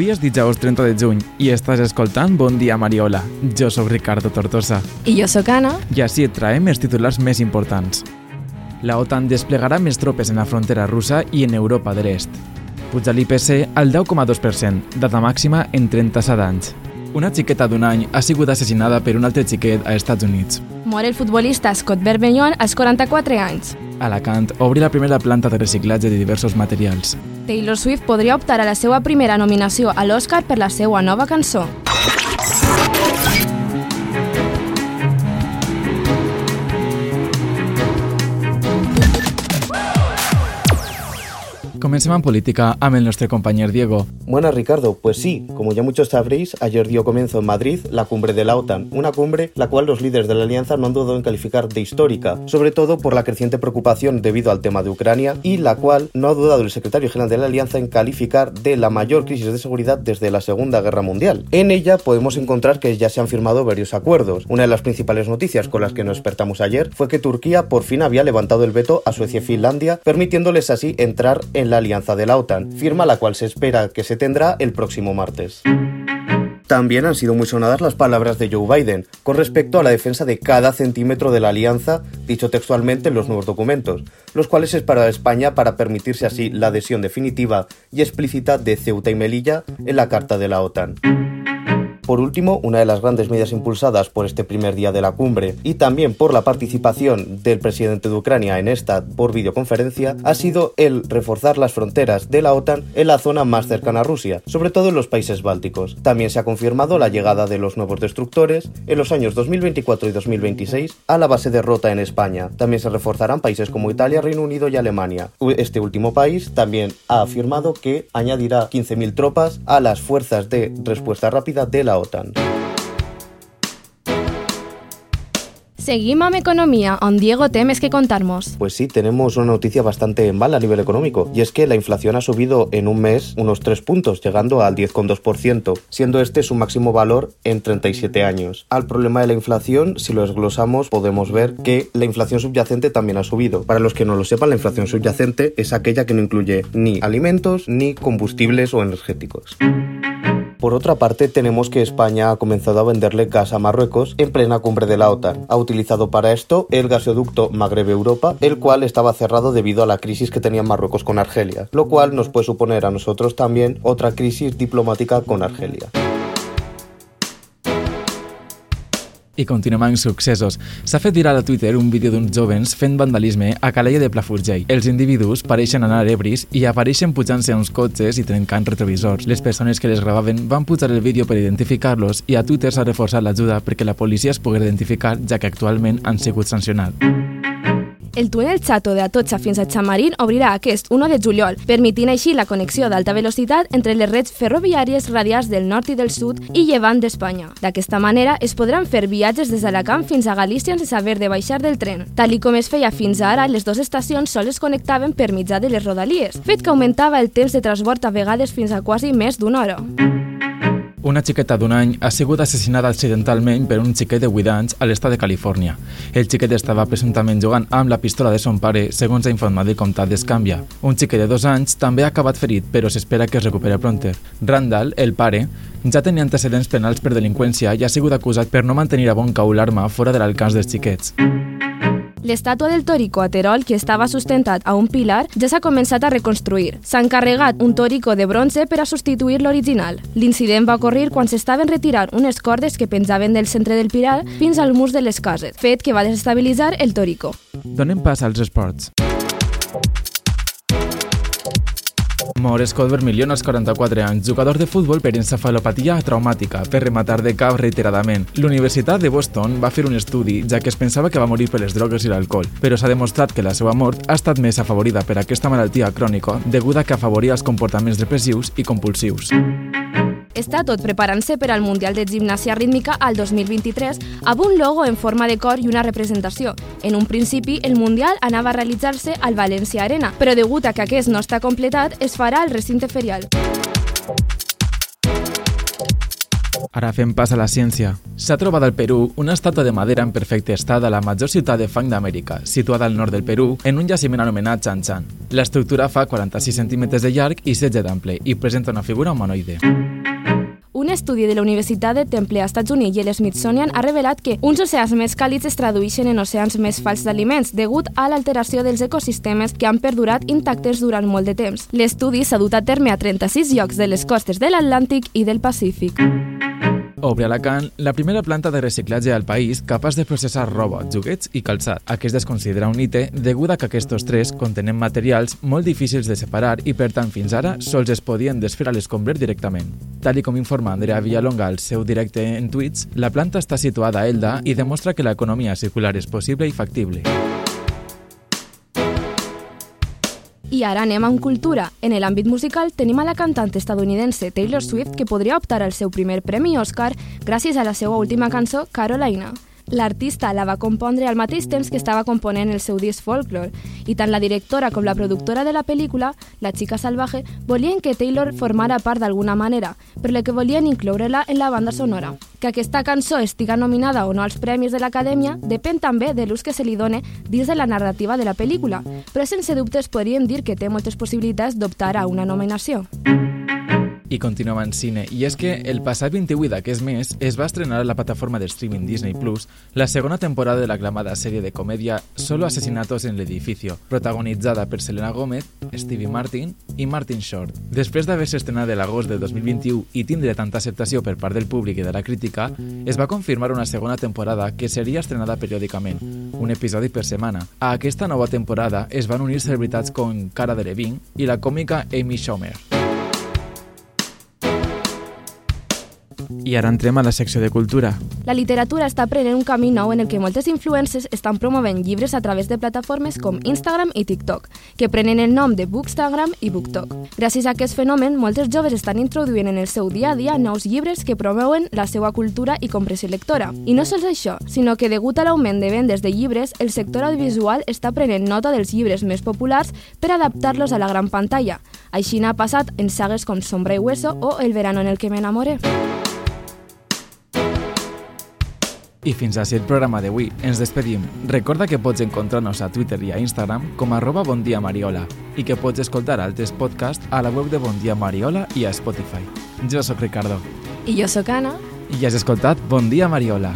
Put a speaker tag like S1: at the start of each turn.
S1: Avui és dijous 30 de juny i estàs escoltant Bon dia Mariola. Jo sóc Ricardo Tortosa.
S2: I jo sóc Anna.
S1: I així et traem els titulars més importants. La OTAN desplegarà més tropes en la frontera russa i en Europa de l'Est. Puja l'IPC al 10,2%, data màxima en 37 anys. Una xiqueta d'un any ha sigut assassinada per un altre xiquet a Estats Units.
S2: Mor el futbolista Scott Berbellon als 44 anys.
S1: Alacant obri la primera planta de reciclatge de diversos materials.
S2: Taylor Swift podria optar a la seva primera nominació a l'Oscar per la seva nova cançó.
S1: Comencem en política amb el nostre compañero Diego.
S3: Buenas Ricardo, pues sí, como ya muchos sabréis, ayer dio comienzo en Madrid la cumbre de la OTAN, una cumbre la cual los líderes de la alianza no han dudado en calificar de histórica, sobre todo por la creciente preocupación debido al tema de Ucrania y la cual no ha dudado el secretario general de la alianza en calificar de la mayor crisis de seguridad desde la Segunda Guerra Mundial. En ella podemos encontrar que ya se han firmado varios acuerdos. Una de las principales noticias con las que nos despertamos ayer fue que Turquía por fin había levantado el veto a Suecia y Finlandia, permitiéndoles así entrar en la alianza de la OTAN, firma la cual se espera que se tendrá el próximo martes. También han sido muy sonadas las palabras de Joe Biden con respecto a la defensa de cada centímetro de la alianza, dicho textualmente en los nuevos documentos, los cuales es para España para permitirse así la adhesión definitiva y explícita de Ceuta y Melilla en la Carta de la OTAN. Por último, una de las grandes medidas impulsadas por este primer día de la cumbre y también por la participación del presidente de Ucrania en esta por videoconferencia ha sido el reforzar las fronteras de la OTAN en la zona más cercana a Rusia, sobre todo en los países bálticos. También se ha confirmado la llegada de los nuevos destructores en los años 2024 y 2026 a la base de Rota en España. También se reforzarán países como Italia, Reino Unido y Alemania. Este último país también ha afirmado que añadirá 15.000 tropas a las fuerzas de respuesta rápida de la OTAN.
S2: Seguim amb economia, on Diego té més que contar-nos.
S3: Pues sí, tenemos una noticia bastante mala a nivel económico, y es que la inflación ha subido en un mes unos 3 puntos, llegando al 10,2%, siendo este su máximo valor en 37 años. Al problema de la inflación, si lo desglosamos, podemos ver que la inflación subyacente también ha subido. Para los que no lo sepan, la inflación subyacente es aquella que no incluye ni alimentos ni combustibles o energéticos. Por otra parte, tenemos que España ha comenzado a venderle gas a Marruecos en plena cumbre de la OTAN. Ha utilizado para esto el gasoducto Magreb-Europa, el cual estaba cerrado debido a la crisis que tenía Marruecos con Argelia, lo cual nos puede suponer a nosotros también otra crisis diplomática con Argelia.
S1: I continuem amb successos. S'ha fet viral a Twitter un vídeo d'uns jovens fent vandalisme a Calella de Plafurgell. Els individus pareixen anar ebris i apareixen pujant-se a uns cotxes i trencant retrovisors. Les persones que les gravaven van pujar el vídeo per identificar-los i a Twitter s'ha reforçat l'ajuda perquè la policia es pogués identificar, ja que actualment han sigut sancionats.
S2: El túnel Chato de Atocha fins a Chamarín obrirà aquest 1 de juliol, permitint així la connexió d'alta velocitat entre les reds ferroviàries radials del nord i del sud i llevant d'Espanya. D'aquesta manera es podran fer viatges des d'Alacant fins a Galícia sense haver de baixar del tren. Tal i com es feia fins ara, les dues estacions sols es connectaven per mitjà de les rodalies, fet que augmentava el temps de transport a vegades fins a quasi més d'una hora.
S1: Una xiqueta d'un any ha sigut assassinada accidentalment per un xiquet de 8 anys a l'estat de Califòrnia. El xiquet estava presumptament jugant amb la pistola de son pare, segons ha informat el comtat d'Escàmbia. Un xiquet de dos anys també ha acabat ferit, però s'espera que es recuperi pronter. Randall, el pare, ja tenia antecedents penals per delinqüència i ha sigut acusat per no mantenir a bon cau l'arma fora de l'alcance dels xiquets.
S2: L'estàtua del Torico a Terol, que estava sustentat a un pilar, ja s'ha començat a reconstruir. S'ha encarregat un Torico de bronze per a substituir l'original. L'incident va ocorrir quan s'estaven retirant unes cordes que penjaven del centre del pilar fins al mur de les cases, fet que va desestabilitzar el Torico.
S1: Donem pas als esports. Mor Scott Vermilion als 44 anys, jugador de futbol per encefalopatia traumàtica, per rematar de cap reiteradament. L'Universitat de Boston va fer un estudi, ja que es pensava que va morir per les drogues i l'alcohol, però s'ha demostrat que la seva mort ha estat més afavorida per aquesta malaltia crònica deguda que afavoria els comportaments depressius i compulsius.
S2: Està tot preparant-se per al Mundial de Gimnàsia Rítmica al 2023 amb un logo en forma de cor i una representació. En un principi, el Mundial anava a realitzar-se al València Arena, però degut a que aquest no està completat, es farà al recinte ferial.
S1: Ara fem pas a la ciència. S'ha trobat al Perú una estàtua de madera en perfecte estat a la major ciutat de fang d'Amèrica, situada al nord del Perú, en un jaciment anomenat Chan Chan. L'estructura fa 46 centímetres de llarg i 16 d'ample i presenta una figura humanoide.
S2: Un estudi de la Universitat de Temple als Estats Units i l'Smithsonian ha revelat que uns oceans més càlids es tradueixen en oceans més falsos d'aliments degut a l'alteració dels ecosistemes que han perdurat intactes durant molt de temps. L'estudi s'ha dut a terme a 36 llocs de les costes de l'Atlàntic i del Pacífic.
S1: Obre a Alacant la primera planta de reciclatge al país capaç de processar roba, joguets i calçat. Aquest es considera un ITE degut a que aquests tres contenen materials molt difícils de separar i per tant fins ara sols es podien desfer a l'escombrer directament. Tal com informa Andrea Villalonga al seu directe en Twitch, la planta està situada a Elda i demostra que l'economia circular és possible i factible.
S2: I ara anem amb cultura. En l'àmbit musical tenim a la cantant estadounidense Taylor Swift que podria optar al seu primer premi Oscar gràcies a la seva última cançó Carolina. L'artista la va compondre al mateix temps que estava component el seu disc Folklore, i tant la directora com la productora de la pel·lícula, La xica salvaje, volien que Taylor formara part d'alguna manera, per lo que volien incloure-la en la banda sonora. Que aquesta cançó estiga nominada o no als premis de l'Acadèmia depèn també de l'ús que se li done dins de la narrativa de la pel·lícula, però sense dubtes podríem dir que té moltes possibilitats d'optar a una nominació.
S1: I continuem en cine, i és que el passat 28 d'aquest mes es va estrenar a la plataforma de streaming Disney Plus la segona temporada de l'aclamada sèrie de comèdia Solo asesinatos en l'edificio, protagonitzada per Selena Gómez, Stevie Martin i Martin Short. Després d'haver-se estrenat de l'agost de 2021 i tindre tanta acceptació per part del públic i de la crítica, es va confirmar una segona temporada que seria estrenada periòdicament, un episodi per setmana. A aquesta nova temporada es van unir celebritats com Cara Delevingne i la còmica Amy Schumer. I ara entrem a la secció de cultura.
S2: La literatura està prenent un camí nou en el que moltes influencers estan promovent llibres a través de plataformes com Instagram i TikTok, que prenen el nom de Bookstagram i BookTok. Gràcies a aquest fenomen, moltes joves estan introduint en el seu dia a dia nous llibres que promouen la seva cultura i compressió lectora. I no sols això, sinó que degut a l'augment de vendes de llibres, el sector audiovisual està prenent nota dels llibres més populars per adaptar-los a la gran pantalla. Així n'ha passat en sagues com Sombra i Hueso o El verano en el que me enamoré.
S1: I fins així el programa d'avui. Ens despedim. Recorda que pots encontrar-nos a Twitter i a Instagram com arroba bondiamariola i que pots escoltar altres podcasts a la web de Bon Dia Mariola i a Spotify. Jo sóc Ricardo.
S2: I jo sóc Anna.
S1: I has escoltat Bon Dia Mariola.